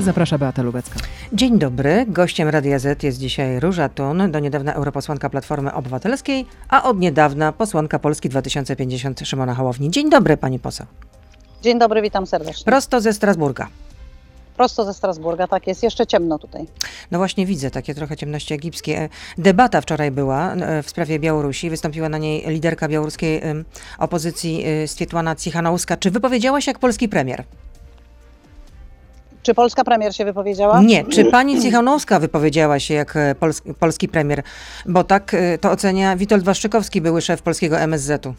Zaprasza Beata Lubecka. Dzień dobry. Gościem Radia Z jest dzisiaj Róża Tun, do niedawna europosłanka Platformy Obywatelskiej, a od niedawna posłanka Polski 2050 Szymona Hołowni. Dzień dobry, pani poseł. Dzień dobry, witam serdecznie. Prosto ze Strasburga. Prosto ze Strasburga, tak jest. Jeszcze ciemno tutaj. No właśnie widzę takie trochę ciemności egipskie. Debata wczoraj była e, w sprawie Białorusi. Wystąpiła na niej liderka białoruskiej opozycji e, Swietłana Cichanouska. Czy wypowiedziała się jak polski premier? Czy polska premier się wypowiedziała? Nie. Czy pani Cichanouska wypowiedziała się jak e, pols polski premier? Bo tak e, to ocenia Witold Waszczykowski, były szef polskiego MSZ-u.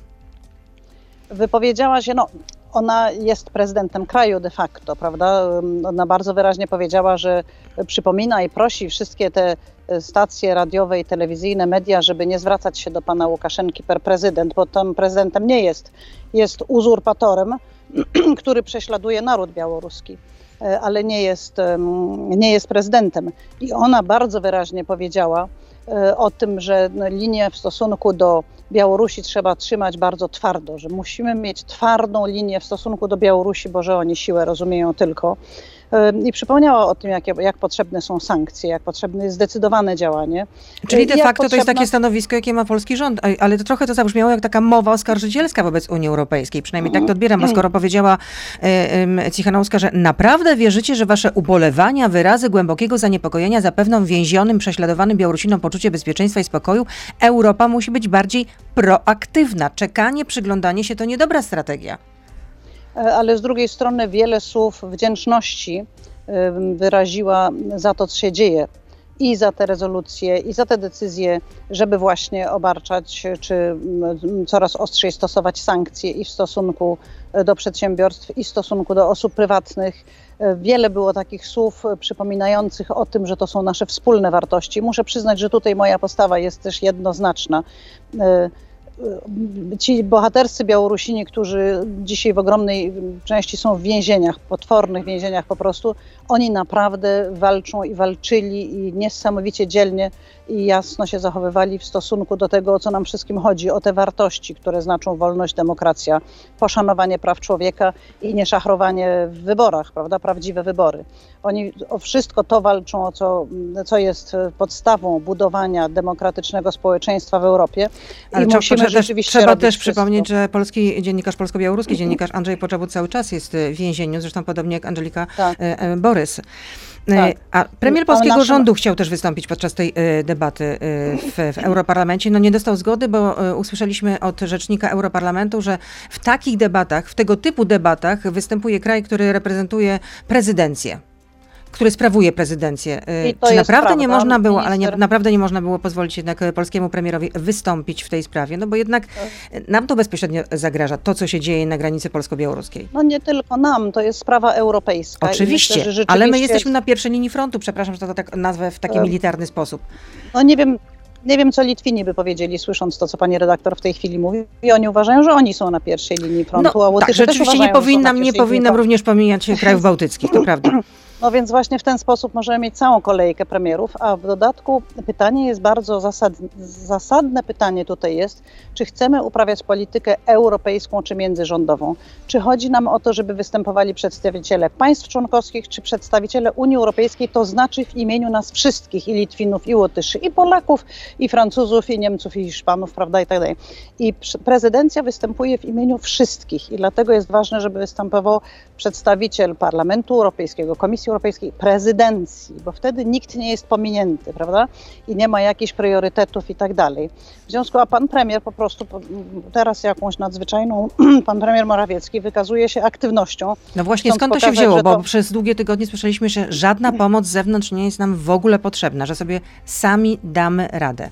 Wypowiedziała się, no ona jest prezydentem kraju de facto, prawda? Ona bardzo wyraźnie powiedziała, że przypomina i prosi wszystkie te stacje radiowe i telewizyjne, media, żeby nie zwracać się do pana Łukaszenki per prezydent, bo tam prezydentem nie jest. Jest uzurpatorem, który prześladuje naród białoruski ale nie jest, nie jest prezydentem. I ona bardzo wyraźnie powiedziała o tym, że linię w stosunku do Białorusi trzeba trzymać bardzo twardo, że musimy mieć twardą linię w stosunku do Białorusi, bo że oni siłę rozumieją tylko. I przypomniała o tym, jak, jak potrzebne są sankcje, jak potrzebne jest zdecydowane działanie. Czyli de I jak facto to jest potrzebna- takie stanowisko, jakie ma polski rząd, ale to trochę to zabrzmiało jak taka mowa oskarżycielska wobec Unii Europejskiej. Przynajmniej tak to odbieram, bo skoro powiedziała em, Cichanouska, że naprawdę wierzycie, że wasze ubolewania, wyrazy głębokiego zaniepokojenia zapewną więzionym, prześladowanym Białorusinom poczucie bezpieczeństwa i spokoju, Europa musi być bardziej proaktywna. Czekanie, przyglądanie się to niedobra strategia. E, ale z drugiej strony wiele słów wdzięczności ym, wyraziła za to, co się dzieje. I za te rezolucje, i za te decyzje, żeby właśnie obarczać, czy mm, coraz ostrzej stosować sankcje i w stosunku e, do przedsiębiorstw, i w stosunku do osób prywatnych. E, Wiele było takich słów e, przypominających o tym, że to są nasze wspólne wartości. Muszę przyznać, że tutaj moja postawa jest też jednoznaczna. E, ci bohaterscy Białorusini, którzy dzisiaj w ogromnej części są w więzieniach, potwornych więzieniach po prostu, oni naprawdę walczą i walczyli i niesamowicie dzielnie i jasno się zachowywali w stosunku do tego, o co nam wszystkim chodzi, o te wartości, które znaczą wolność, demokracja, poszanowanie praw człowieka i nie szachrowanie w wyborach, prawda, prawdziwe wybory. Oni o wszystko to walczą, o co, co jest podstawą budowania demokratycznego społeczeństwa w Europie. Ale I trzeba, musimy też, rzeczywiście trzeba też wszystko. przypomnieć, że polski dziennikarz, polsko-białoruski dziennikarz Andrzej Poczobut cały czas jest w więzieniu, zresztą podobnie jak Angelika Tak. e, e, Borys. E, Tak. A premier polskiego naszym- rządu chciał też wystąpić podczas tej debaty w, w Europarlamencie. No nie dostał zgody, bo usłyszeliśmy od rzecznika Europarlamentu, że w takich debatach, w tego typu debatach występuje kraj, który reprezentuje prezydencję. Który sprawuje prezydencję. Czy naprawdę nie można było, ale nie, naprawdę nie można było pozwolić jednak e, polskiemu premierowi wystąpić w tej sprawie? No bo jednak e, nam to bezpośrednio zagraża, to co się dzieje na granicy polsko-białoruskiej. No nie tylko nam, to jest sprawa europejska. Oczywiście, myślę, że ale my rzeczywiście- jesteśmy na pierwszej linii frontu, przepraszam, że to tak nazwę w taki E, militarny sposób. No nie wiem, nie wiem, co Litwini by powiedzieli, słysząc to, co pani redaktor w tej chwili mówi. I oni uważają, że oni są na pierwszej linii frontu, a No, Łotysze tak, rzeczywiście nie powinnam, nie powinnam frontu. również pomijać krajów bałtyckich, to prawda. No więc właśnie w ten sposób możemy mieć całą kolejkę premierów, a w dodatku pytanie jest bardzo zasadne, zasadne pytanie tutaj jest, czy chcemy uprawiać politykę europejską czy międzyrządową? Czy chodzi nam o to, żeby występowali przedstawiciele państw członkowskich, czy przedstawiciele Unii Europejskiej, to znaczy w imieniu nas wszystkich, i Litwinów, i Łotyszy, i Polaków, i Francuzów, i Niemców, i Hiszpanów, prawda, i tak dalej. I prezydencja występuje w imieniu wszystkich i dlatego jest ważne, żeby występował przedstawiciel Parlamentu Europejskiego, Komisji Europejskiej, prezydencji, bo wtedy nikt nie jest pominięty, prawda? I nie ma jakichś priorytetów i tak dalej. W związku, a pan premier po prostu teraz jakąś nadzwyczajną, pan premier Morawiecki wykazuje się aktywnością. No właśnie, skąd to się pokazać, wzięło? Bo to- przez długie tygodnie słyszeliśmy, że żadna pomoc z zewnątrz nie jest nam w ogóle potrzebna, że sobie sami damy radę.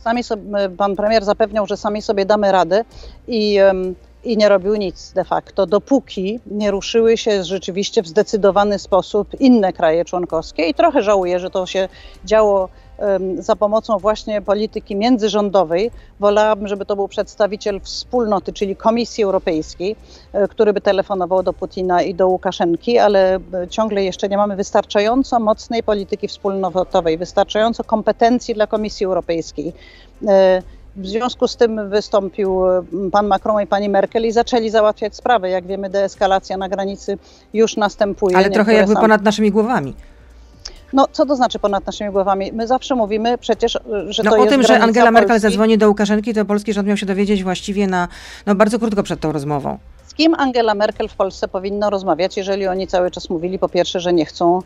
Sami sobie, pan premier zapewniał, że sami sobie damy radę i, em, i nie robił nic de facto, dopóki nie ruszyły się rzeczywiście w zdecydowany sposób inne kraje członkowskie. I trochę żałuję, że to się działo za pomocą właśnie polityki międzyrządowej. Wolałabym, żeby to był przedstawiciel wspólnoty, czyli Komisji Europejskiej, e, który by telefonował do Putina i do Łukaszenki, ale e, ciągle jeszcze nie mamy wystarczająco mocnej polityki wspólnotowej, wystarczająco kompetencji dla Komisji Europejskiej. E, W związku z tym wystąpił pan Macron i pani Merkel i zaczęli załatwiać sprawę. Jak wiemy, deeskalacja na granicy już następuje. Ale trochę jakby ponad naszymi głowami. No, co to znaczy ponad naszymi głowami? My zawsze mówimy przecież, że no, to o jest tym, że Angela Merkel Polski. zadzwoni do Łukaszenki, to polski rząd miał się dowiedzieć właściwie na, no, bardzo krótko przed tą rozmową. Kim Angela Merkel w Polsce powinno rozmawiać, jeżeli oni cały czas mówili, po pierwsze, że nie chcą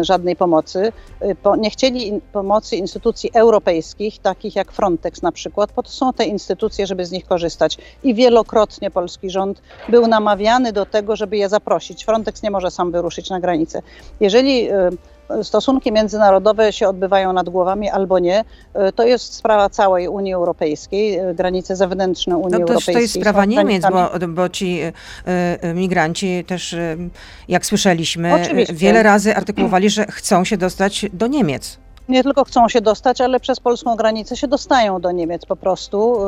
żadnej pomocy, po, nie chcieli pomocy instytucji europejskich, takich jak Frontex na przykład, po to są te instytucje, żeby z nich korzystać. I wielokrotnie polski rząd był namawiany do tego, żeby je zaprosić. Frontex nie może sam wyruszyć na granicę. Jeżeli um, stosunki międzynarodowe się odbywają nad głowami albo nie, to jest sprawa całej Unii Europejskiej, granice zewnętrzne Unii no to, Europejskiej. To jest sprawa Niemiec, bo, bo ci y, migranci też, y, jak słyszeliśmy, Oczywiście. wiele razy artykułowali, że chcą się dostać do Niemiec nie tylko chcą się dostać, ale przez polską granicę się dostają do Niemiec po prostu.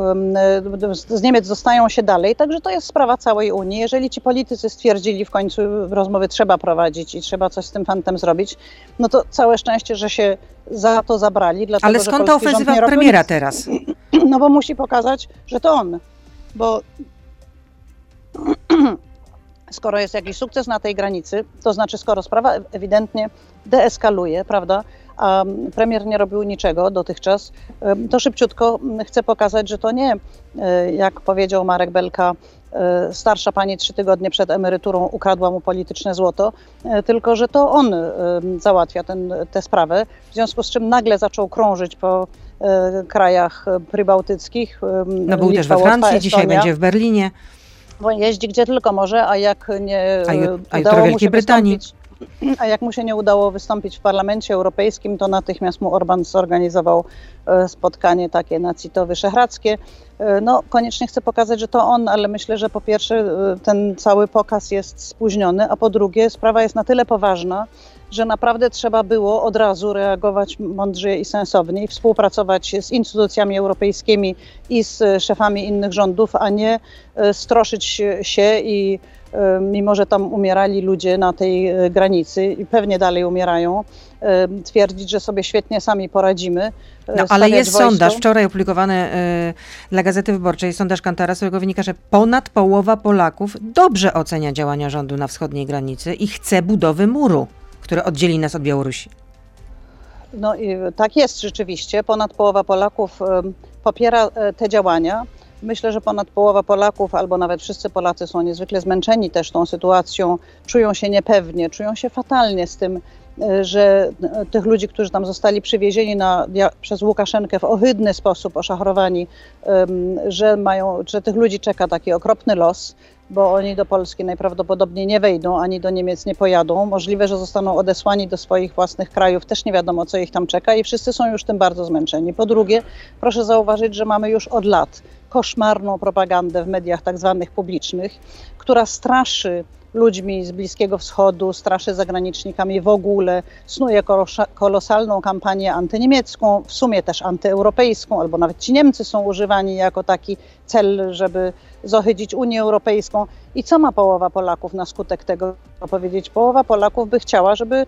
Z Niemiec dostają się dalej, także to jest sprawa całej Unii. Jeżeli ci politycy stwierdzili w końcu rozmowy trzeba prowadzić i trzeba coś z tym fantem zrobić, no to całe szczęście, że się za to zabrali. Dlatego, ale skąd ta ofensywa premiera teraz? No bo musi pokazać, że to on. Bo skoro jest jakiś sukces na tej granicy, to znaczy skoro sprawa ewidentnie deeskaluje, prawda, a premier nie robił niczego dotychczas, to szybciutko chce pokazać, że to nie, jak powiedział Marek Belka, starsza pani trzy tygodnie przed emeryturą ukradła mu polityczne złoto, tylko że to on załatwia tę sprawę, w związku z czym nagle zaczął krążyć po krajach prybałtyckich. No był też we Francji, dzisiaj będzie w Berlinie. Bo jeździ gdzie tylko może, a jak nie a, ju, a udało mu się Brytanii. wystąpić a jak mu się nie udało wystąpić w Parlamencie Europejskim, to natychmiast mu Orban zorganizował spotkanie takie nacito-wyszehradzkie. No, koniecznie chcę pokazać, że to on, ale myślę, że po pierwsze ten cały pokaz jest spóźniony, a po drugie sprawa jest na tyle poważna, że naprawdę trzeba było od razu reagować mądrze i sensownie i współpracować z instytucjami europejskimi i z szefami innych rządów, a nie stroszyć się i mimo że tam umierali ludzie na tej granicy i pewnie dalej umierają, twierdzić, że sobie świetnie sami poradzimy. No, ale jest wojsko. sondaż, wczoraj opublikowany dla Gazety Wyborczej, sondaż Kantara, z którego wynika, że ponad połowa Polaków dobrze ocenia działania rządu na wschodniej granicy i chce budowy muru, który oddzieli nas od Białorusi. No i tak jest rzeczywiście. Ponad połowa Polaków popiera te działania. Myślę, że ponad połowa Polaków, albo nawet wszyscy Polacy są niezwykle zmęczeni też tą sytuacją, czują się niepewnie, czują się fatalnie z tym, że tych ludzi, którzy tam zostali przywiezieni na, przez Łukaszenkę w ohydny sposób, oszachrowani, że, mają, że tych ludzi czeka taki okropny los, bo oni do Polski najprawdopodobniej nie wejdą, ani do Niemiec nie pojadą. Możliwe, że zostaną odesłani do swoich własnych krajów, też nie wiadomo, co ich tam czeka i wszyscy są już tym bardzo zmęczeni. Po drugie, proszę zauważyć, że mamy już od lat koszmarną propagandę w mediach tak zwanych publicznych, która straszy ludźmi z Bliskiego Wschodu, straszy zagranicznikami w ogóle, snuje kolosalną kampanię antyniemiecką, w sumie też antyeuropejską, albo nawet ci Niemcy są używani jako taki cel, żeby zohydzić Unię Europejską. I co ma połowa Polaków na skutek tego powiedzieć? Połowa Polaków by chciała, żeby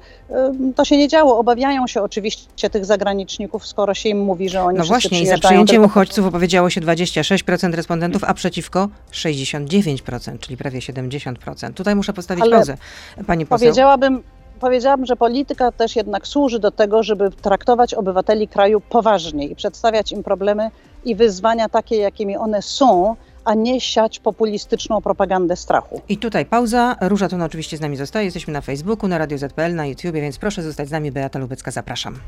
to się nie działo. Obawiają się oczywiście tych zagraniczników, skoro się im mówi, że oni No właśnie, i za przyjęciem tylko... uchodźców opowiedziało się 26% respondentów, a przeciwko 69%, czyli prawie 70%. Tutaj muszę postawić Ale pauzę, pani poseł. Powiedziałabym, powiedziałabym, że polityka też jednak służy do tego, żeby traktować obywateli kraju poważnie i przedstawiać im problemy i wyzwania takie, jakimi one są, a nie siać populistyczną propagandę strachu. I tutaj pauza. Róża Tun oczywiście z nami zostaje. Jesteśmy na Facebooku, na Radio ZPL, na YouTubie, więc proszę zostać z nami. Beata Lubecka, zapraszam.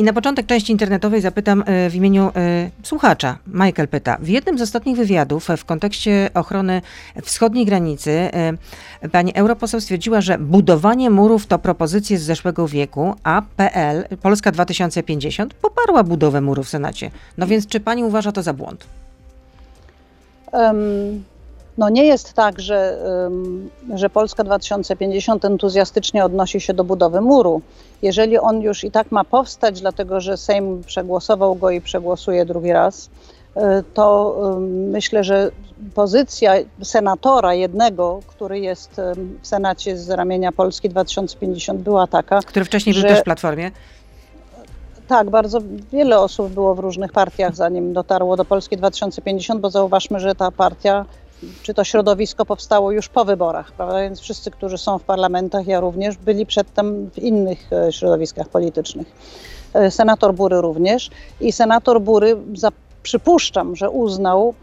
I na początek części internetowej zapytam w imieniu słuchacza. Michael pyta. W jednym z ostatnich wywiadów w kontekście ochrony wschodniej granicy pani europoseł stwierdziła, że budowanie murów to propozycje z zeszłego wieku, a PL, Polska 2050, poparła budowę muru w Senacie. No więc czy pani uważa to za błąd? Um, no nie jest tak, że, że Polska 2050 entuzjastycznie odnosi się do budowy muru. Jeżeli on już i tak ma powstać, dlatego że Sejm przegłosował go i przegłosuje drugi raz, to um, myślę, że pozycja senatora jednego, który jest w Senacie z ramienia Polski 2050 była taka. Który wcześniej że, był też w Platformie? Tak, bardzo wiele osób było w różnych partiach, zanim dotarło do Polski 2050, bo zauważmy, że ta partia czy to środowisko powstało już po wyborach, prawda? Więc wszyscy, którzy są w parlamentach, ja również, byli przedtem w innych e, środowiskach politycznych. E, senator Bury również. I senator Bury, za, przypuszczam, że uznał,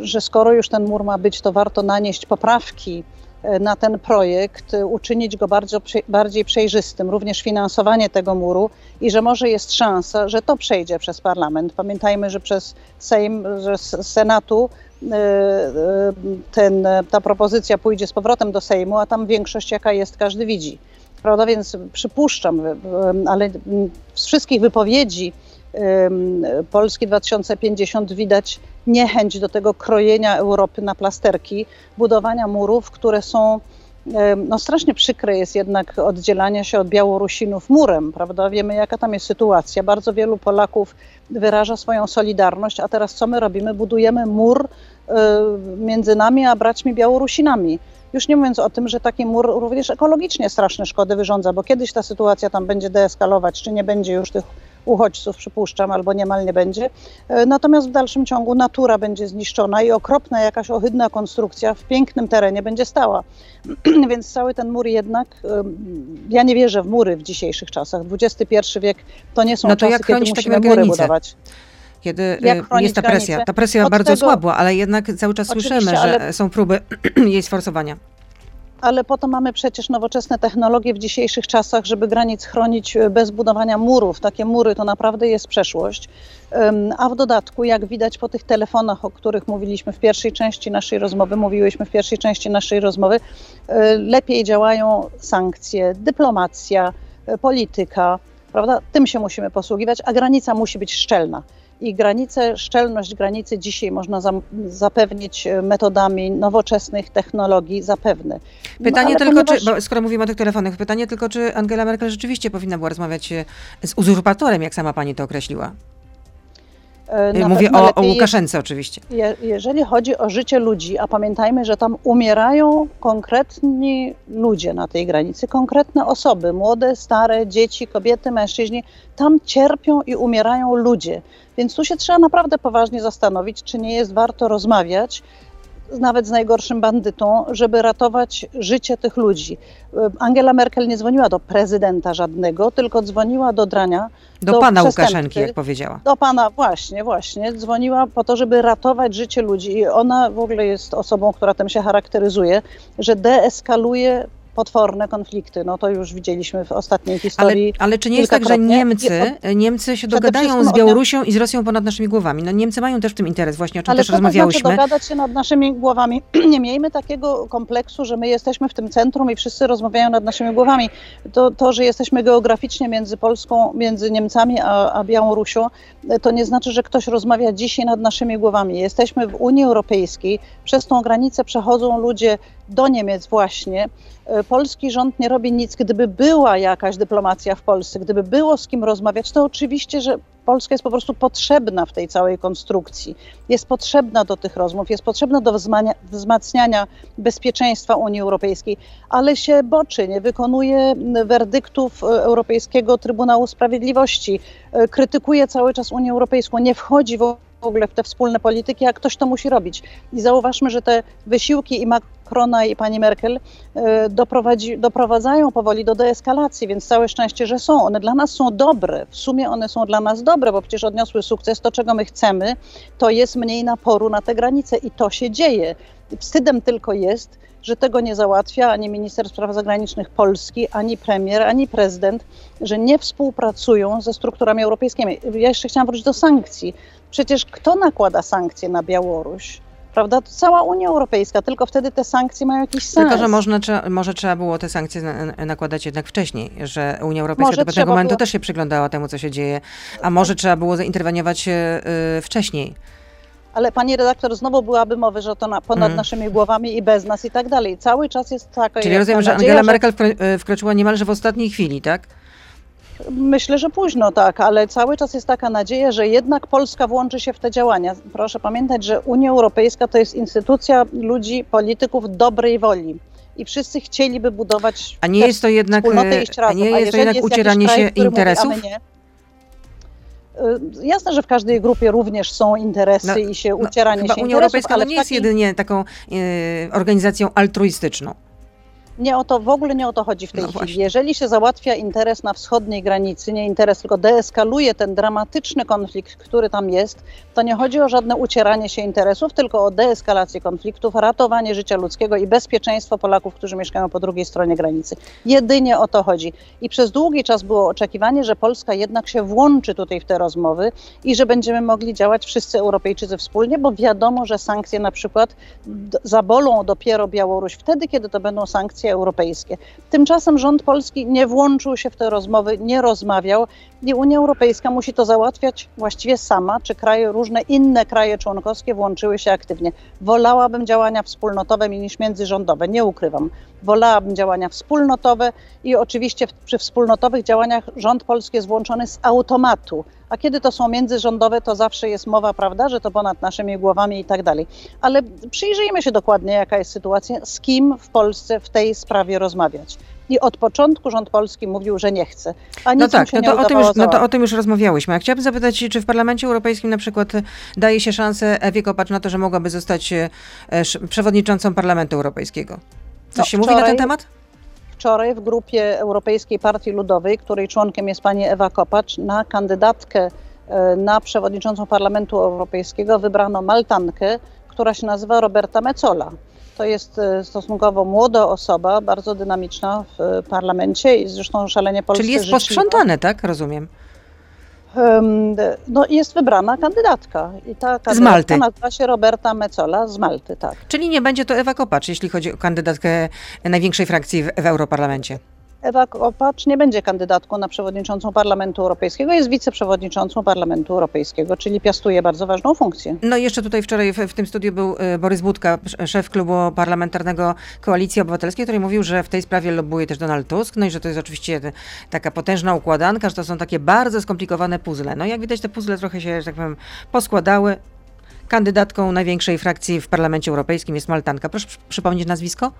że skoro już ten mur ma być, to warto nanieść poprawki e, na ten projekt, uczynić go bardzo, bardziej przejrzystym, również finansowanie tego muru i że może jest szansa, że to przejdzie przez parlament. Pamiętajmy, że przez Sejm, że z Senatu ten, ta propozycja pójdzie z powrotem do Sejmu, a tam większość jaka jest, każdy widzi. Prawda? Więc przypuszczam, ale z wszystkich wypowiedzi Polski 2050 widać niechęć do tego krojenia Europy na plasterki, budowania murów, które są no strasznie przykre jest jednak oddzielanie się od Białorusinów murem, prawda? Wiemy, jaka tam jest sytuacja. Bardzo wielu Polaków wyraża swoją solidarność, a teraz co my robimy? Budujemy mur między nami a braćmi Białorusinami. Już nie mówiąc o tym, że taki mur również ekologicznie straszne szkody wyrządza, bo kiedyś ta sytuacja tam będzie deeskalować, czy nie będzie już tych uchodźców, przypuszczam, albo niemal nie będzie. E, natomiast w dalszym ciągu natura będzie zniszczona i okropna jakaś ohydna konstrukcja w pięknym terenie będzie stała. Więc cały ten mur jednak, ja nie wierzę w mury w dzisiejszych czasach. XXI wiek to nie są no to czasy, jak kiedy musimy mury granice? budować kiedy y, jest ta presja. Ta presja Od bardzo tego, słabła, ale jednak cały czas słyszymy, że ale... są próby jej sforsowania ale po to mamy przecież nowoczesne technologie w dzisiejszych czasach, żeby granic chronić e, bez budowania murów. Takie mury to naprawdę jest przeszłość. A w dodatku, jak widać po tych telefonach, o których mówiliśmy w pierwszej części naszej rozmowy, mówiłyśmy w pierwszej części naszej rozmowy, e, lepiej działają sankcje, dyplomacja, polityka, prawda? Tym się musimy posługiwać, a granica musi być szczelna i granice, szczelność granicy dzisiaj można za, zapewnić e, metodami nowoczesnych technologii, zapewne. Pytanie no, tylko, ponieważ... czy, bo skoro mówimy o tych telefonach, pytanie tylko, czy Angela Merkel rzeczywiście powinna była rozmawiać e, z uzurpatorem, jak sama pani to określiła? E, Mówię o, o Łukaszence oczywiście. Je, jeżeli chodzi o życie ludzi, a pamiętajmy, że tam umierają konkretni ludzie na tej granicy, konkretne osoby, młode, stare, dzieci, kobiety, mężczyźni, tam cierpią i umierają ludzie. Więc tu się trzeba naprawdę poważnie zastanowić, czy nie jest warto rozmawiać nawet z najgorszym bandytą, żeby ratować życie tych ludzi. Angela Merkel nie dzwoniła do prezydenta żadnego, tylko dzwoniła do Drania. Do, do pana Łukaszenki, jak powiedziała. Do pana, właśnie, właśnie. Dzwoniła po to, żeby ratować życie ludzi. I ona w ogóle jest osobą, która tym się charakteryzuje, że deeskaluje potworne konflikty. No to już widzieliśmy w ostatniej historii. Ale, ale czy nie jest tak, że Niemcy, Niemcy się dogadają z Białorusią i z Rosją ponad naszymi głowami? No Niemcy mają też w tym interes, właśnie o czym ale też rozmawiałyśmy. Ale znaczy dogadać się nad naszymi głowami? nie miejmy takiego kompleksu, że my jesteśmy w tym centrum i wszyscy rozmawiają nad naszymi głowami. To, to że jesteśmy geograficznie między Polską, między Niemcami a, a Białorusią, to nie znaczy, że ktoś rozmawia dzisiaj nad naszymi głowami. Jesteśmy w Unii Europejskiej, przez tą granicę przechodzą ludzie do Niemiec właśnie. E, polski rząd nie robi nic. Gdyby była jakaś dyplomacja w Polsce, gdyby było z kim rozmawiać, to oczywiście, że Polska jest po prostu potrzebna w tej całej konstrukcji. Jest potrzebna do tych rozmów, jest potrzebna do wzmacniania bezpieczeństwa Unii Europejskiej, ale się boczy, nie wykonuje werdyktów e, Europejskiego Trybunału Sprawiedliwości, e, krytykuje cały czas Unię Europejską, nie wchodzi w w ogóle w te wspólne polityki, a ktoś to musi robić. I zauważmy, że te wysiłki i Macrona i pani Merkel e, doprowadzi, doprowadzają powoli do deeskalacji, więc całe szczęście, że są. One dla nas są dobre. W sumie one są dla nas dobre, bo przecież odniosły sukces. To, czego my chcemy, to jest mniej naporu na te granice i to się dzieje. Wstydem tylko jest, że tego nie załatwia ani minister spraw zagranicznych Polski, ani premier, ani prezydent, że nie współpracują ze strukturami europejskimi. Ja jeszcze chciałam wrócić do sankcji. Przecież kto nakłada sankcje na Białoruś? Prawda? To cała Unia Europejska, tylko wtedy te sankcje mają jakiś sens. Tylko, że można, może trzeba było te sankcje nakładać jednak wcześniej, że Unia Europejska może do pewnego momentu było... też się przyglądała temu, co się dzieje, a może trzeba było zainterweniować yy, wcześniej. Ale pani redaktor, znowu byłaby mowy, że to na, ponad mm. naszymi głowami i bez nas i tak dalej. Cały czas jest taka. Czyli rozumiem, że Angela Merkel y, wkroczyła niemalże w ostatniej chwili, tak? Myślę, że późno tak, ale cały czas jest taka nadzieja, że jednak Polska włączy się w te działania. Proszę pamiętać, że Unia Europejska to jest instytucja ludzi, polityków dobrej woli. I wszyscy chcieliby budować A nie jest to jednak, wspólnotę iść razem. A nie jest to jednak ucieranie kraj, się interesów? Mówi, Y, Jasne, że w każdej grupie również są interesy No, i się No, ucieranie chyba się Unia interesów, Europejska ale no nie jest takiej- jedynie taką e, organizacją altruistyczną. Nie o to, w ogóle nie o to chodzi w tej No chwili. właśnie. Jeżeli się załatwia interes na wschodniej granicy, nie interes, tylko deeskaluje ten dramatyczny konflikt, który tam jest, to nie chodzi o żadne ucieranie się interesów, tylko o deeskalację konfliktów, ratowanie życia ludzkiego i bezpieczeństwo Polaków, którzy mieszkają po drugiej stronie granicy. Jedynie o to chodzi. I przez długi czas było oczekiwanie, że Polska jednak się włączy tutaj w te rozmowy i że będziemy mogli działać wszyscy Europejczycy wspólnie, bo wiadomo, że sankcje na przykład zabolą dopiero Białoruś wtedy, kiedy to będą sankcje europejskie. Tymczasem rząd polski nie włączył się w te rozmowy, nie rozmawiał i Unia Europejska musi to załatwiać właściwie sama, czy kraje, różne inne kraje członkowskie włączyły się aktywnie. Wolałabym działania wspólnotowe niż międzyrządowe, nie ukrywam. Wolałabym działania wspólnotowe i oczywiście przy wspólnotowych działaniach rząd polski jest włączony z automatu. A kiedy to są międzyrządowe, to zawsze jest mowa, prawda, że to ponad naszymi głowami i tak dalej. Ale przyjrzyjmy się dokładnie, jaka jest sytuacja, z kim w Polsce w tej sprawie rozmawiać. I od początku rząd polski mówił, że nie chce. A No tak, no to, o tym już, no to o tym już rozmawiałyśmy. A chciałabym zapytać, czy w Parlamencie Europejskim na przykład daje się szansę Ewie Kopacz na to, że mogłaby zostać e, przewodniczącą Parlamentu Europejskiego? Coś No, się mówi na ten wczoraj- temat? Wczoraj w grupie Europejskiej Partii Ludowej, której członkiem jest pani Ewa Kopacz, na kandydatkę e, na przewodniczącą Parlamentu Europejskiego wybrano Maltankę, która się nazywa Roberta Mecola. To jest e, stosunkowo młoda osoba, bardzo dynamiczna w e, parlamencie i zresztą szalenie polskie Czyli jest życzliwa. posprzątane, tak? Rozumiem. No, jest wybrana kandydatka i ta kandydatka Malty. nazywa się Roberta Mecola z Malty, tak. Czyli nie będzie to Ewa Kopacz, jeśli chodzi o kandydatkę największej frakcji w, w Europarlamencie. Ewa Kopacz nie będzie kandydatką na przewodniczącą Parlamentu Europejskiego, jest wiceprzewodniczącą Parlamentu Europejskiego, czyli piastuje bardzo ważną funkcję. No i jeszcze tutaj wczoraj w, w tym studiu był e, Borys Budka, sz- szef klubu parlamentarnego Koalicji Obywatelskiej, który mówił, że w tej sprawie lobbuje też Donald Tusk, no i że to jest oczywiście taka potężna układanka, że to są takie bardzo skomplikowane puzzle. No jak widać te puzzle trochę się, że tak powiem, poskładały. Kandydatką największej frakcji w Parlamencie Europejskim jest Maltanka. Proszę przy- przypomnieć nazwisko?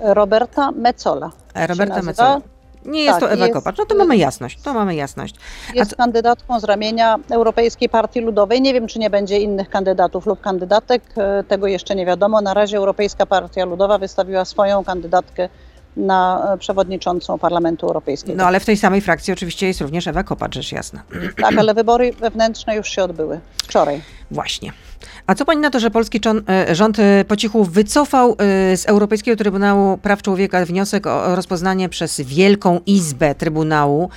Roberta Mecola. E, Roberta. Metzola. Nie jest Tak, to Ewa jest- Kopacz. No to mamy jasność, to mamy jasność. Jest kandydatką z ramienia Europejskiej Partii Ludowej. Nie wiem, czy nie będzie innych kandydatów lub kandydatek, e, tego jeszcze nie wiadomo. Na razie Europejska Partia Ludowa wystawiła swoją kandydatkę na e, przewodniczącą Parlamentu Europejskiego. No ale w tej samej frakcji oczywiście jest również Ewa Kopacz, rzecz jasna. Tak, ale wybory wewnętrzne już się odbyły wczoraj. Właśnie. A co pani na to, że polski e, rząd e, po cichu wycofał e, z Europejskiego Trybunału Praw Człowieka wniosek o rozpoznanie przez Wielką Izbę Trybunału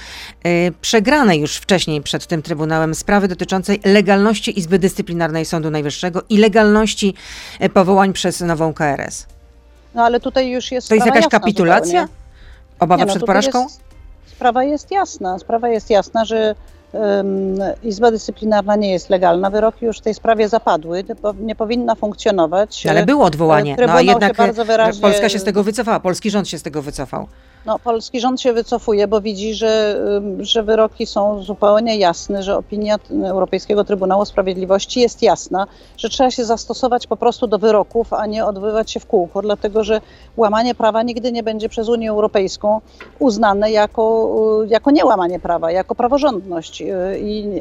przegranej już wcześniej przed tym Trybunałem sprawy dotyczącej legalności Izby Dyscyplinarnej Sądu Najwyższego i legalności powołań przez nową KRS? No ale tutaj już jest To jest jakaś kapitulacja? zupełnie. Obawa Nie, no, przed porażką? Jest, sprawa jest jasna. Sprawa jest jasna, że Izba Dyscyplinarna nie jest legalna. Wyroki już w tej sprawie zapadły, nie po- nie powinna funkcjonować. No, ale było odwołanie. No, a Trybunał się jednak e, Polska się z tego wycofała, polski rząd się z tego wycofał. No, polski rząd się wycofuje, bo widzi, że, że wyroki są zupełnie jasne, że opinia Europejskiego Trybunału Sprawiedliwości jest jasna, że trzeba się zastosować po prostu do wyroków, a nie odbywać się w kółko, dlatego że łamanie prawa nigdy nie będzie przez Unię Europejską uznane jako, y, jako niełamanie prawa, jako praworządność. Y, I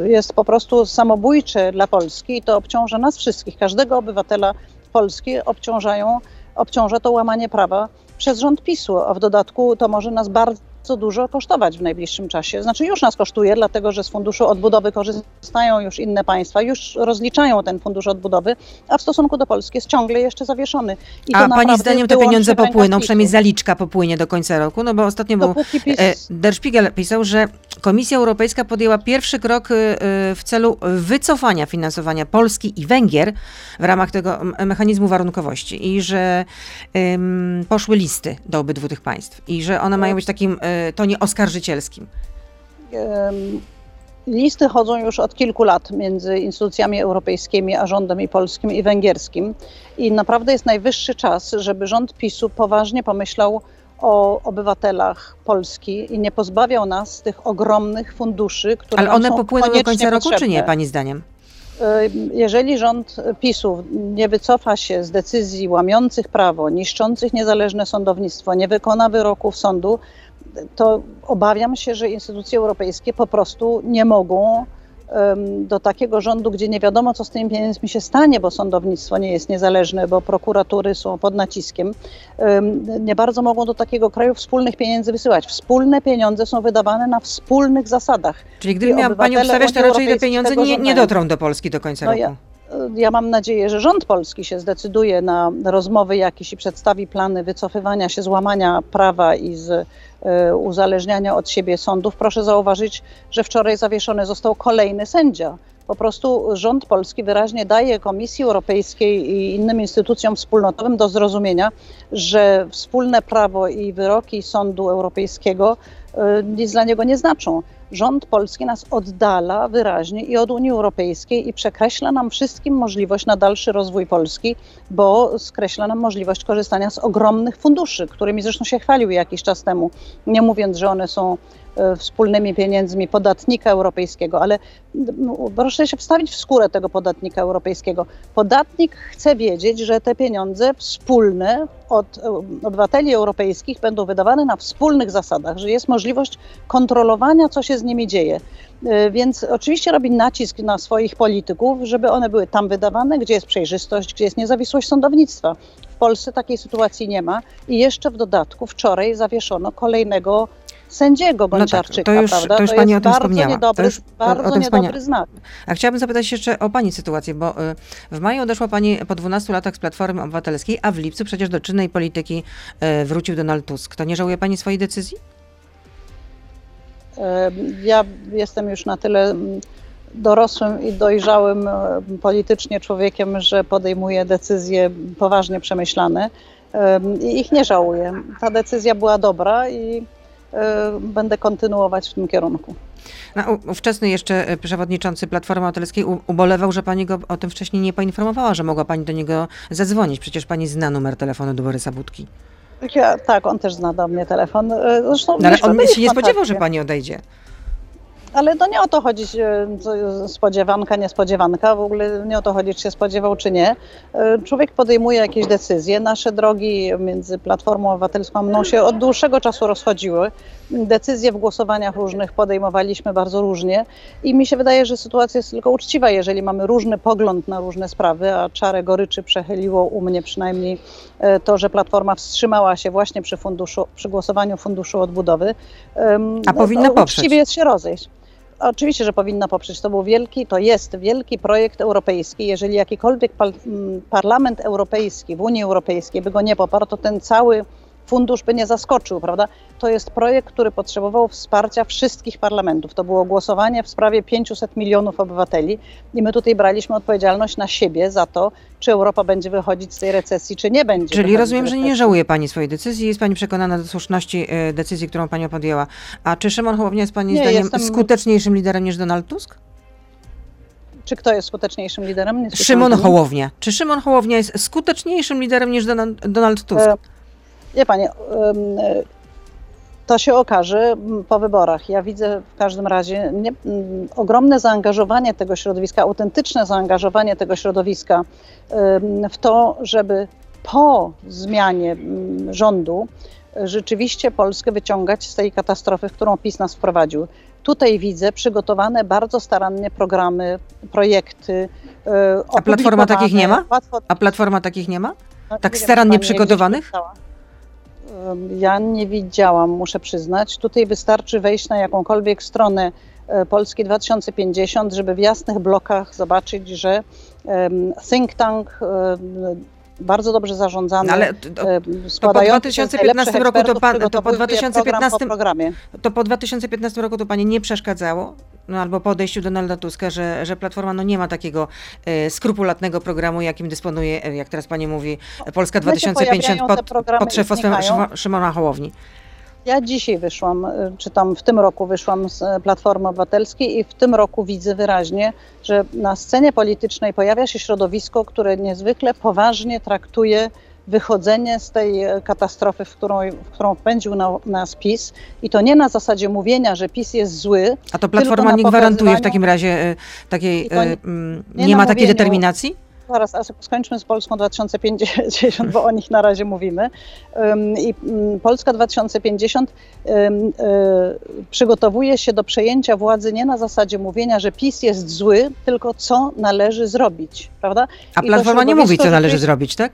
y, jest po prostu samobójcze dla Polski i to obciąża nas wszystkich, każdego obywatela Polski obciążają, obciąża to łamanie prawa przez rząd PiSu, a w dodatku to może nas bardzo dużo kosztować w najbliższym czasie. Znaczy już nas kosztuje, dlatego że z funduszu odbudowy korzystają już inne państwa, już rozliczają ten fundusz odbudowy, a w stosunku do Polski jest ciągle jeszcze zawieszony. I to A pani zdaniem te pieniądze popłyną, przynajmniej zaliczka popłynie do końca roku? No bo ostatnio był PiS... E, Der Spiegel pisał, że Komisja Europejska podjęła pierwszy krok y, y, w celu wycofania finansowania Polski i Węgier w ramach tego mechanizmu warunkowości i że ym, poszły listy do obydwu tych państw i że one mają być takim tonie oskarżycielskim. Listy chodzą już od kilku lat między instytucjami europejskimi a rządem i polskim i węgierskim. I naprawdę jest najwyższy czas, żeby rząd PiSu poważnie pomyślał o obywatelach Polski i nie pozbawiał nas tych ogromnych funduszy, które Ale one są popłyną do końca roku, czy potrzebne. nie, pani zdaniem? jeżeli rząd PiSu nie wycofa się z decyzji łamiących prawo, niszczących niezależne sądownictwo, nie wykona wyroków sądu, to obawiam się, że instytucje europejskie po prostu nie mogą do takiego rządu, gdzie nie wiadomo, co z tymi pieniędzmi się stanie, bo sądownictwo nie jest niezależne, bo prokuratury są pod naciskiem, nie bardzo mogą do takiego kraju wspólnych pieniędzy wysyłać. Wspólne pieniądze są wydawane na wspólnych zasadach. Czyli gdyby miała Pani obstawiać, to raczej te pieniądze nie, nie dotrą do Polski do końca no roku. Ja, ja mam nadzieję, że rząd polski się zdecyduje na rozmowy jakieś i przedstawi plany wycofywania się, złamania prawa i z e, uzależniania od siebie sądów. Proszę zauważyć, że wczoraj zawieszony został kolejny sędzia. Po prostu rząd polski wyraźnie daje Komisji Europejskiej i innym instytucjom wspólnotowym do zrozumienia, że wspólne prawo i wyroki Sądu Europejskiego e, nic dla niego nie znaczą rząd polski nas oddala wyraźnie i od Unii Europejskiej i przekreśla nam wszystkim możliwość na dalszy rozwój Polski, bo skreśla nam możliwość korzystania z ogromnych funduszy, którymi zresztą się chwalił jakiś czas temu, nie mówiąc, że one są wspólnymi pieniędzmi podatnika europejskiego, ale proszę się wstawić w skórę tego podatnika europejskiego. Podatnik chce wiedzieć, że te pieniądze wspólne od e, obywateli europejskich będą wydawane na wspólnych zasadach, że jest możliwość kontrolowania, co się z nimi dzieje. E, więc oczywiście robi nacisk na swoich polityków, żeby one były tam wydawane, gdzie jest przejrzystość, gdzie jest niezawisłość sądownictwa. W Polsce takiej sytuacji nie ma i jeszcze w dodatku wczoraj zawieszono kolejnego sędziego Bąciarczyka, no tak, to już, prawda? To już to pani o tym bardzo wspomniała. Niedobry, to już bardzo o tym niedobry znak. A chciałabym zapytać jeszcze o pani sytuację, bo y, w maju odeszła pani po 12 latach z Platformy Obywatelskiej, a w lipcu przecież do czynnej polityki y, wrócił Donald Tusk. To nie żałuje pani swojej decyzji? Ja jestem już na tyle mm, dorosłym i dojrzałym politycznie człowiekiem, że podejmuję decyzje poważnie przemyślane i ich nie żałuję. Ta decyzja była dobra i E, będę kontynuować w tym kierunku. No, ówczesny jeszcze e, przewodniczący Platformy Obywatelskiej ubolewał, że pani go o tym wcześniej nie poinformowała, że mogła pani do niego zadzwonić. Przecież pani zna numer telefonu do Borysa Budki. Ja, tak, on też zna do mnie telefon. E, zresztą, no, ale on się nie spodziewał, że pani odejdzie. Ale to nie o to chodzi, spodziewanka, niespodziewanka, w ogóle nie o to chodzi, czy się spodziewał, czy nie. E, człowiek podejmuje jakieś decyzje. Nasze drogi między Platformą Obywatelską a mną się od dłuższego czasu rozchodziły. Decyzje w głosowaniach różnych podejmowaliśmy bardzo różnie i mi się wydaje, że sytuacja jest tylko uczciwa, jeżeli mamy różny pogląd na różne sprawy, a czarę goryczy przechyliło u mnie przynajmniej e, to, że Platforma wstrzymała się właśnie przy, funduszu, przy głosowaniu Funduszu Odbudowy. A powinna no, poprzeć. Uczciwie jest się rozejść. Oczywiście, że powinna poprzeć. To był wielki, to jest wielki projekt europejski. Jeżeli jakikolwiek parlament europejski w Unii Europejskiej by go nie poparł, to ten cały fundusz by nie zaskoczył, prawda? To jest projekt, który potrzebował wsparcia wszystkich parlamentów. To było głosowanie w sprawie 500 milionów obywateli i my tutaj braliśmy odpowiedzialność na siebie za to, czy Europa będzie wychodzić z tej recesji, czy nie będzie. Czyli rozumiem, że nie żałuje Pani swojej decyzji, jest Pani przekonana do słuszności e, decyzji, którą Pani podjęła. A czy Szymon Hołownia jest Pani nie, zdaniem jestem... skuteczniejszym liderem niż Donald Tusk? Czy kto jest skuteczniejszym liderem? Szymon Hołownia. Czy Szymon Hołownia jest skuteczniejszym liderem niż Donald, Donald Tusk? E Wie Pani, to się okaże po wyborach. Ja widzę w każdym razie nie, ogromne zaangażowanie tego środowiska, autentyczne zaangażowanie tego środowiska w to, żeby po zmianie rządu rzeczywiście Polskę wyciągać z tej katastrofy, w którą PiS nas wprowadził. Tutaj widzę przygotowane bardzo starannie programy, projekty. E, A Platforma takich nie ma? A Platforma takich nie ma? Tak starannie przygotowanych? Ja nie widziałam, muszę przyznać. Tutaj wystarczy wejść na jakąkolwiek stronę e, Polski 2050, żeby w jasnych blokach zobaczyć, że think tank bardzo dobrze zarządzany, no ale to, e, to po 2015 roku to, pan, to po 2015 to po 2015 roku to pani nie przeszkadzało, no albo po odejściu Donalda Tuska, że, że Platforma no nie ma takiego e, skrupulatnego programu, jakim dysponuje, e, jak teraz pani mówi, Polska 2050 pod, pod szefostwem Szymona Hołowni. Ja dzisiaj wyszłam, y, czy tam w tym roku wyszłam z y, Platformy Obywatelskiej i w tym roku widzę wyraźnie, że na scenie politycznej pojawia się środowisko, które niezwykle poważnie traktuje wychodzenie z tej katastrofy, w którą, w którą wpędził na, nas PiS. I to nie na zasadzie mówienia, że PiS jest zły. A to Platforma nie gwarantuje w takim razie takiej, nie, nie, nie ma takiej determinacji? zaraz, skończmy z Polską 2050, bo o nich na razie mówimy. I mm, Polska 2050 e, przygotowuje się do przejęcia władzy nie na zasadzie mówienia, że PiS jest zły, tylko co należy zrobić, prawda? A Platforma nie mówi, co należy zrobić, tak?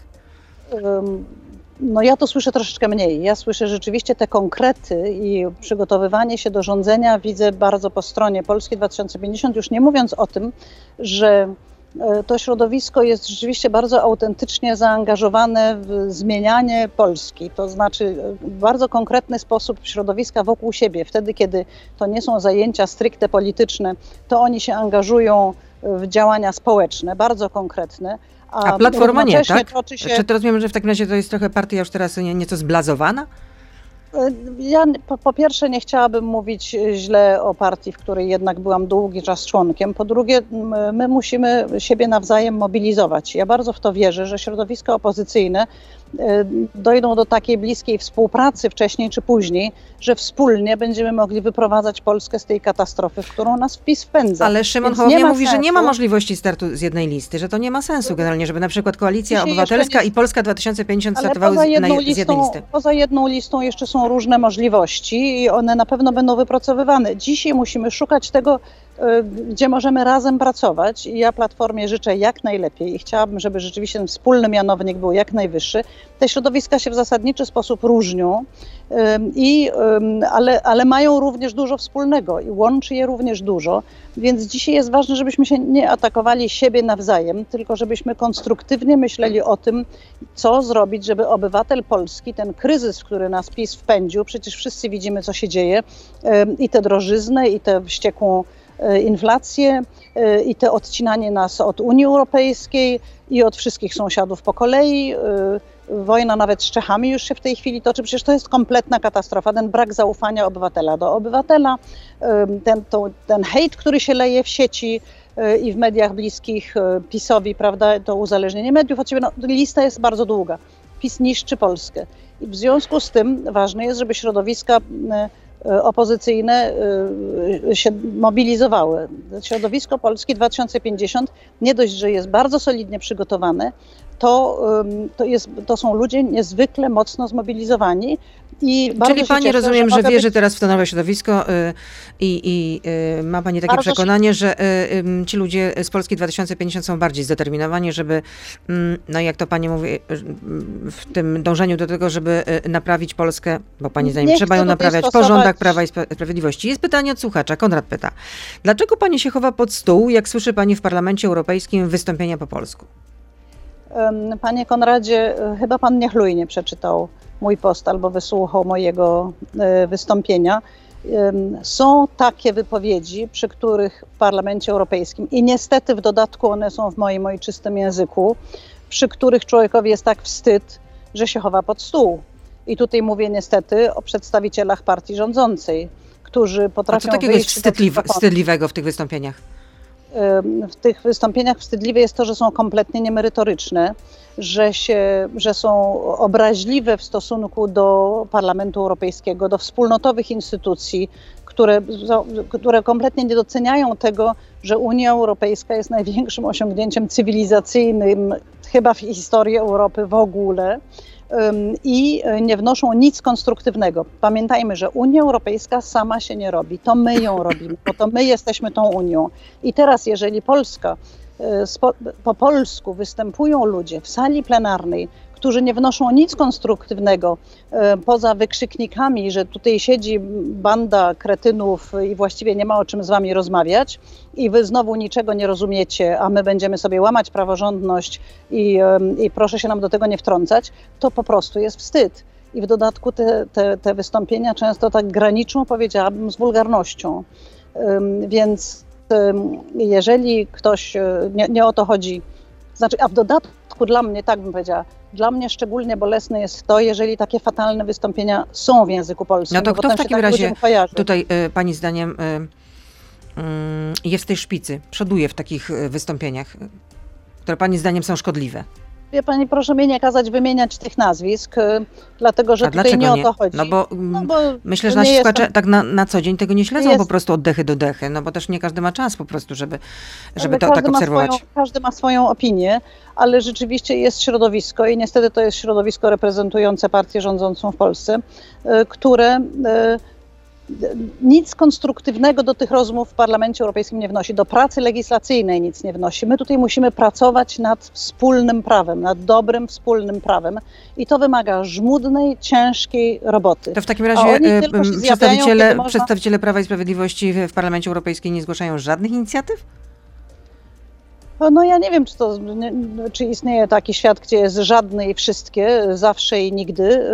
No ja to słyszę troszeczkę mniej. Ja słyszę rzeczywiście te konkrety i przygotowywanie się do rządzenia widzę bardzo po stronie Polski 2050, już nie mówiąc o tym, że E, to środowisko jest rzeczywiście bardzo autentycznie zaangażowane w zmienianie Polski. To znaczy e, w bardzo konkretny sposób środowiska wokół siebie. Wtedy, kiedy to nie są zajęcia stricte polityczne, to oni się angażują w działania społeczne, bardzo konkretne. A, Platforma nie, tak? Się... Czy to rozumiem, że w takim razie to jest trochę partia już teraz nieco zblazowana? Ja po, po, pierwsze nie chciałabym mówić źle o partii, w której jednak byłam długi czas członkiem. Po drugie, my musimy siebie nawzajem mobilizować. Ja bardzo w to wierzę, że środowiska opozycyjne e, dojdą do takiej bliskiej współpracy wcześniej czy później, że wspólnie będziemy mogli wyprowadzać Polskę z tej katastrofy, w którą nas wpis wpędza. Ale Szymon Hołownia mówi, sensu. że nie ma możliwości startu z jednej listy, że to nie ma sensu generalnie, żeby na przykład Koalicja Dzisiaj Obywatelska nie... i Polska 2050 startowały z, listą, z jednej listy. Poza jedną listą jeszcze są różne możliwości i one na pewno będą wypracowywane. Dzisiaj musimy szukać tego, e, gdzie możemy razem pracować. I ja Platformie życzę jak najlepiej i chciałabym, żeby rzeczywiście ten wspólny mianownik był jak najwyższy. Te środowiska się w zasadniczy sposób różnią, i, ale, ale mają również dużo wspólnego i łączy je również dużo. Więc dzisiaj jest ważne, żebyśmy się nie atakowali siebie nawzajem, tylko żebyśmy konstruktywnie myśleli o tym, co zrobić, żeby obywatel polski, ten kryzys, który nas PiS wpędził, przecież wszyscy widzimy, co się dzieje, i tę drożyznę, i tę wściekłą inflację, e, i te odcinanie nas od Unii Europejskiej i od wszystkich sąsiadów po kolei e, wojna nawet z Czechami już się w tej chwili toczy. Przecież to jest kompletna katastrofa. Ten brak zaufania obywatela do obywatela, ten, to, ten hejt, który się leje w sieci i w mediach bliskich PiSowi, prawda, to uzależnienie mediów od siebie. No, lista jest bardzo długa. PiS niszczy Polskę. I w związku z tym ważne jest, żeby środowiska opozycyjne się mobilizowały. Środowisko Polski 2050 nie dość, że jest bardzo solidnie przygotowane, to, to, jest, to są ludzie niezwykle mocno zmobilizowani. I Czyli pani cieszę, rozumiem, że, że wierzy być... teraz w to nowe środowisko y, i, y, ma pani takie bardzo przekonanie, że y, ci ludzie z Polski 2050 są bardziej zdeterminowani, żeby, mm, no jak to pani mówi, w tym dążeniu do tego, żeby naprawić Polskę, bo pani zdaniem trzeba ją naprawiać stosować... Prawa i Sprawiedliwości. Jest pytanie od słuchacza. Konrad pyta, dlaczego pani się chowa pod stół, jak słyszy pani w Parlamencie Europejskim wystąpienia po polsku? Panie Konradzie, chyba pan niechlujnie przeczytał mój post albo wysłuchał mojego e, wystąpienia. Są takie wypowiedzi, przy których w Parlamencie Europejskim, i niestety w dodatku one są w moim ojczystym języku, przy których człowiekowi jest tak wstyd, że się chowa pod stół. I tutaj mówię niestety o przedstawicielach partii rządzącej, którzy potrafią. A co takiego jest wstydliwego w tych wystąpieniach? W tych wystąpieniach wstydliwe jest to, że są kompletnie niemerytoryczne, że, się, że są obraźliwe w stosunku do Parlamentu Europejskiego, do wspólnotowych instytucji, które, które kompletnie nie doceniają tego, że Unia Europejska jest największym osiągnięciem cywilizacyjnym chyba w historii Europy w ogóle i e, nie wnoszą nic konstruktywnego. Pamiętajmy, że Unia Europejska sama się nie robi, to my ją robimy, bo to my jesteśmy tą Unią. I teraz, jeżeli Polska e, po polsku występują ludzie w sali plenarnej, którzy nie wnoszą nic konstruktywnego e, poza wykrzyknikami, że tutaj siedzi banda kretynów i właściwie nie ma o czym z wami rozmawiać i wy znowu niczego nie rozumiecie, a my będziemy sobie łamać praworządność i, i proszę się nam do tego nie wtrącać, to po prostu jest wstyd. I w dodatku te, te, te wystąpienia często tak graniczą, powiedziałabym, z wulgarnością. Więc jeżeli ktoś, e, nie, nie o to chodzi, znaczy, a w dodatku dla mnie, tak bym powiedziała, dla mnie szczególnie bolesne jest to, jeżeli takie fatalne wystąpienia są w języku polskim. No to kto w takim tak razie tutaj y, pani zdaniem y, y, jest w tej szpicy, przoduje w takich wystąpieniach, które pani zdaniem są szkodliwe? Wie pani, proszę mnie nie kazać wymieniać tych nazwisk, y, dlatego że A tutaj nie o to chodzi. No bo, No mm, bo myślę, że nasi jestem- słuchacze tak na, na co dzień tego nie śledzą Jest- po prostu od dechy do dechy, no bo też nie każdy ma czas po prostu, żeby, żeby to tak obserwować. Swoją, każdy ma swoją opinię, ale rzeczywiście jest środowisko i niestety to jest środowisko reprezentujące partię rządzącą w Polsce, y, które y, nic konstruktywnego do tych rozmów w Parlamencie Europejskim nie wnosi, do pracy legislacyjnej nic nie wnosi. My tutaj musimy pracować nad wspólnym prawem, nad dobrym wspólnym prawem i to wymaga żmudnej, ciężkiej roboty. To w takim razie e, tylko się m, zjawiają, przedstawiciele, można- przedstawiciele Prawa i Sprawiedliwości w w Parlamencie Europejskim nie zgłaszają żadnych inicjatyw? No ja nie wiem, czy, to, czy istnieje taki świat, gdzie jest żadne i wszystkie, zawsze i nigdy.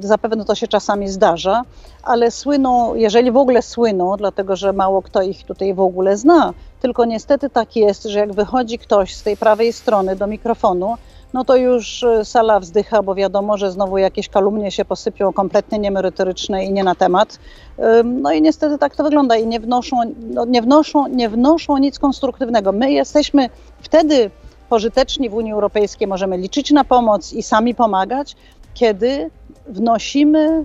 Zapewne to się czasami zdarza, ale słyną, jeżeli w ogóle słyną, dlatego że mało kto ich tutaj w ogóle zna, tylko niestety tak jest, że jak wychodzi ktoś z tej prawej strony do mikrofonu, no to już y, sala wzdycha, bo wiadomo, że znowu jakieś kalumnie się posypią kompletnie niemerytoryczne i nie na temat. No i niestety tak to wygląda i nie wnoszą, no nie wnoszą, nie wnoszą nic konstruktywnego. My jesteśmy wtedy pożyteczni w Unii Europejskiej, możemy liczyć na pomoc i sami pomagać, kiedy wnosimy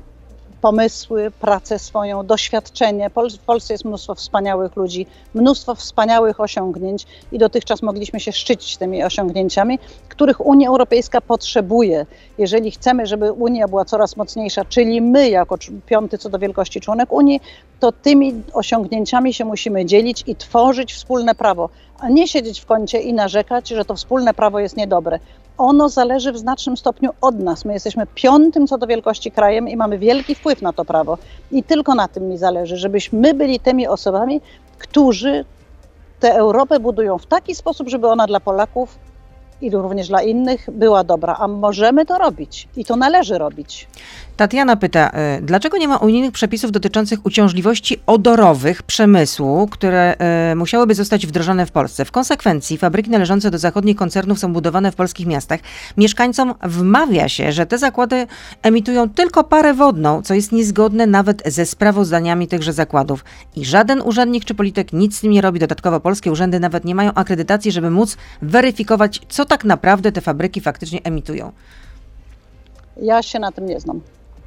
pomysły, pracę swoją, doświadczenie. W Polsce jest mnóstwo wspaniałych ludzi, mnóstwo wspaniałych osiągnięć i dotychczas mogliśmy się szczycić tymi osiągnięciami, których Unia Europejska potrzebuje. Jeżeli chcemy, żeby Unia była coraz mocniejsza, czyli my jako piąty co do wielkości członek Unii, to tymi osiągnięciami się musimy dzielić i tworzyć wspólne prawo, a nie siedzieć w kącie i narzekać, że to wspólne prawo jest niedobre. Ono zależy w znacznym stopniu od nas. My jesteśmy piątym co do wielkości krajem i mamy wielki wpływ na to prawo. I tylko na tym mi zależy, żebyśmy byli tymi osobami, którzy tę Europę budują w taki sposób, żeby ona dla Polaków i również dla innych była dobra. A możemy to robić i to należy robić. Tatiana pyta, e, dlaczego nie ma unijnych przepisów dotyczących uciążliwości odorowych przemysłu, które e, musiałyby zostać wdrożone w Polsce? W konsekwencji fabryki należące do zachodnich koncernów są budowane w polskich miastach. Mieszkańcom wmawia się, że te zakłady emitują tylko parę wodną, co jest niezgodne nawet ze sprawozdaniami tychże zakładów. I żaden urzędnik czy polityk nic z tym nie robi. Dodatkowo polskie urzędy nawet nie mają akredytacji, żeby móc weryfikować, co tak naprawdę te fabryki faktycznie emitują. Ja się na tym nie znam.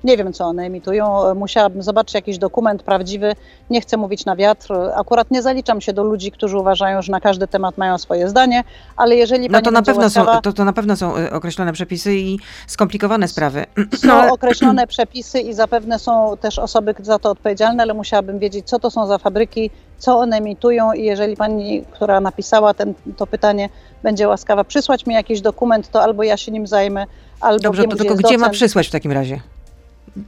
Nie wiem, co one emitują. Musiałabym zobaczyć jakiś dokument prawdziwy. Nie chcę mówić na wiatr. Akurat nie zaliczam się do ludzi, którzy uważają, że na każdy temat mają swoje zdanie, ale jeżeli No pani to na, pewno łaskawa, są, to, to na pewno są y, określone przepisy i skomplikowane sprawy. są No, określone przepisy i zapewne są też osoby za to odpowiedzialne, ale musiałabym wiedzieć, co to są za fabryki, co one emitują i jeżeli pani, która napisała ten, to pytanie, będzie łaskawa przysłać mi jakiś dokument, to albo ja się nim zajmę, albo Dobrze, wiem, to gdzie tylko jest gdzie ma przysłać w takim razie?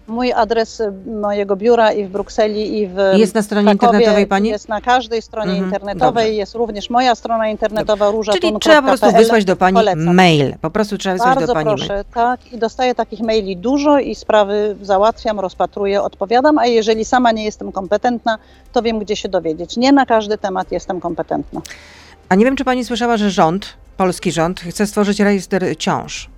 Mój adres y, mojego biura i w Brukseli, i w Jest na stronie Krakowie, internetowej pani? Jest na każdej stronie Mhm, internetowej, dobrze. jest również moja strona internetowa róża Czyli trzeba po prostu wysłać do pani Polecam. mail. Po prostu trzeba wysłać Bardzo do pani mail. proszę, tak. I dostaję takich maili dużo i sprawy załatwiam, rozpatruję, odpowiadam, a jeżeli sama nie jestem kompetentna, to wiem, gdzie się dowiedzieć. Nie na każdy temat jestem kompetentna. A nie wiem, czy pani słyszała, że rząd, polski rząd, chce stworzyć rejestr ciąż.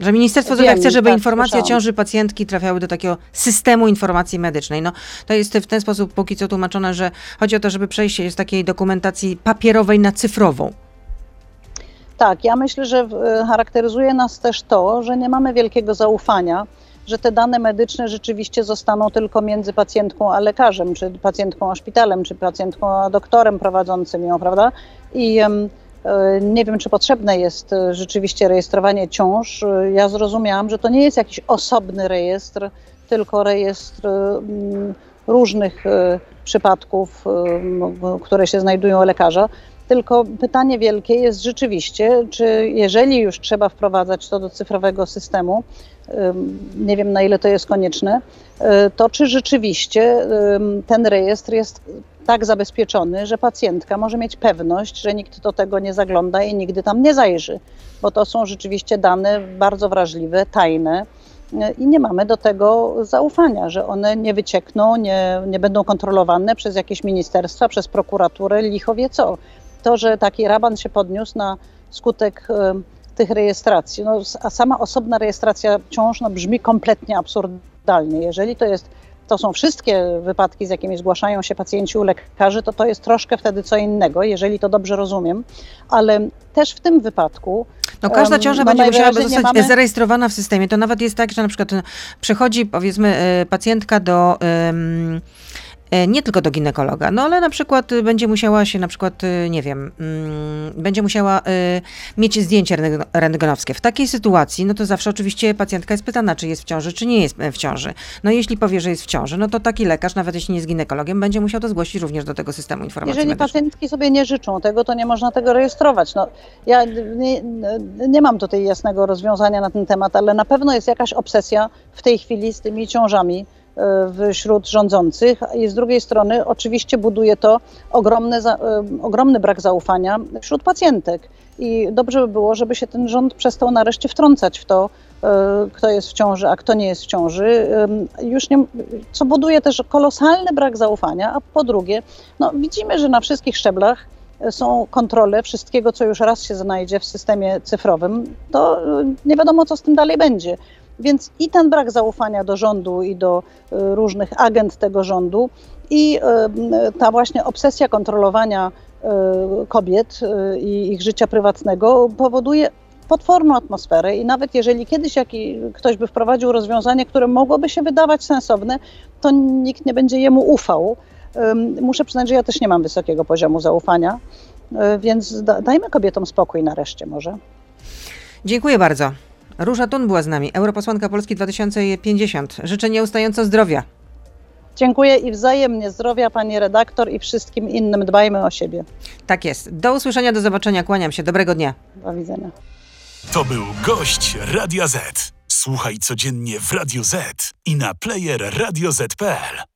Że Ministerstwo Zdrowia chce, żeby tak, informacje słyszałam. ciąży pacjentki trafiały do takiego systemu informacji medycznej. No, to jest w ten sposób póki co tłumaczone, że chodzi o to, żeby przejść się z takiej dokumentacji papierowej na cyfrową. Tak, ja myślę, że e, charakteryzuje nas też to, że nie mamy wielkiego zaufania, że te dane medyczne rzeczywiście zostaną tylko między pacjentką a lekarzem, czy pacjentką a szpitalem, czy pacjentką a doktorem prowadzącym ją, prawda? I nie wiem, czy potrzebne jest e, rzeczywiście rejestrowanie ciąż. E, Ja zrozumiałam, że to nie jest jakiś osobny rejestr, tylko rejestr różnych e, przypadków, e, które się znajdują u lekarza. Tylko pytanie wielkie jest rzeczywiście, czy jeżeli już trzeba wprowadzać to do cyfrowego systemu, nie wiem na ile to jest konieczne, to czy rzeczywiście ten rejestr jest tak zabezpieczony, że pacjentka może mieć pewność, że nikt do tego nie zagląda i nigdy tam nie zajrzy, bo to są rzeczywiście dane bardzo wrażliwe, tajne. y, I nie mamy do tego zaufania, że one nie wyciekną, nie, nie będą kontrolowane przez jakieś ministerstwa, przez prokuraturę, licho wie co to, że taki raban się podniósł na skutek e, tych rejestracji. No, a sama osobna rejestracja ciąż no, brzmi kompletnie absurdalnie. Jeżeli to jest to są wszystkie wypadki, z jakimi zgłaszają się pacjenci u lekarzy, to to jest troszkę wtedy co innego, jeżeli to dobrze rozumiem, ale też w tym wypadku No każda ciąża no będzie musiała zostać mamy- zarejestrowana w systemie. To nawet jest tak, że na przykład e, przychodzi powiedzmy e, pacjentka do e, nie tylko do ginekologa, no ale na przykład e, będzie musiała się na przykład, e, nie wiem, mm, będzie musiała e, mieć zdjęcie rentgen- rentgenowskie. W takiej sytuacji, no to zawsze oczywiście pacjentka jest pytana, czy jest w ciąży, czy nie jest e, w ciąży. No jeśli powie, że jest w ciąży, no to taki lekarz, nawet jeśli nie jest ginekologiem, będzie musiał to zgłosić również do tego systemu informacji Jeżeli medycznej. pacjentki sobie nie życzą tego, to nie można tego rejestrować. No, ja nie, nie mam tutaj jasnego rozwiązania na ten temat, ale na pewno jest jakaś obsesja w tej chwili z tymi ciążami e, wśród rządzących i z drugiej strony oczywiście buduje to ogromny, za, e, ogromny brak zaufania wśród pacjentek. I dobrze by było, żeby się ten rząd przestał nareszcie wtrącać w to, e, kto jest w ciąży, a kto nie jest w ciąży. Już nie, co buduje też kolosalny brak zaufania, a po drugie, no, widzimy, że na wszystkich szczeblach e, są kontrole wszystkiego, co już raz się znajdzie w systemie cyfrowym, to nie wiadomo, co z tym dalej będzie. Więc i ten brak zaufania do rządu i do e, różnych agent tego rządu, i m, ta właśnie obsesja kontrolowania e, kobiet i ich życia prywatnego powoduje potworną atmosferę i nawet jeżeli kiedyś jaki, ktoś by wprowadził rozwiązanie, które mogłoby się wydawać sensowne, to nikt nie będzie jemu ufał. Muszę przyznać, że ja też nie mam wysokiego poziomu zaufania, y, więc da, dajmy kobietom spokój nareszcie może. Dziękuję bardzo. Róża Tun była z nami, europosłanka Polski 2050. Życzę nieustająco zdrowia. Dziękuję i wzajemnie zdrowia pani redaktor i wszystkim innym. Dbajmy o siebie. Tak jest. Do usłyszenia, do zobaczenia. Kłaniam się. Dobrego dnia. Do widzenia. To był gość Radia Z. Słuchaj codziennie w Radio Z i na player radioz.pl.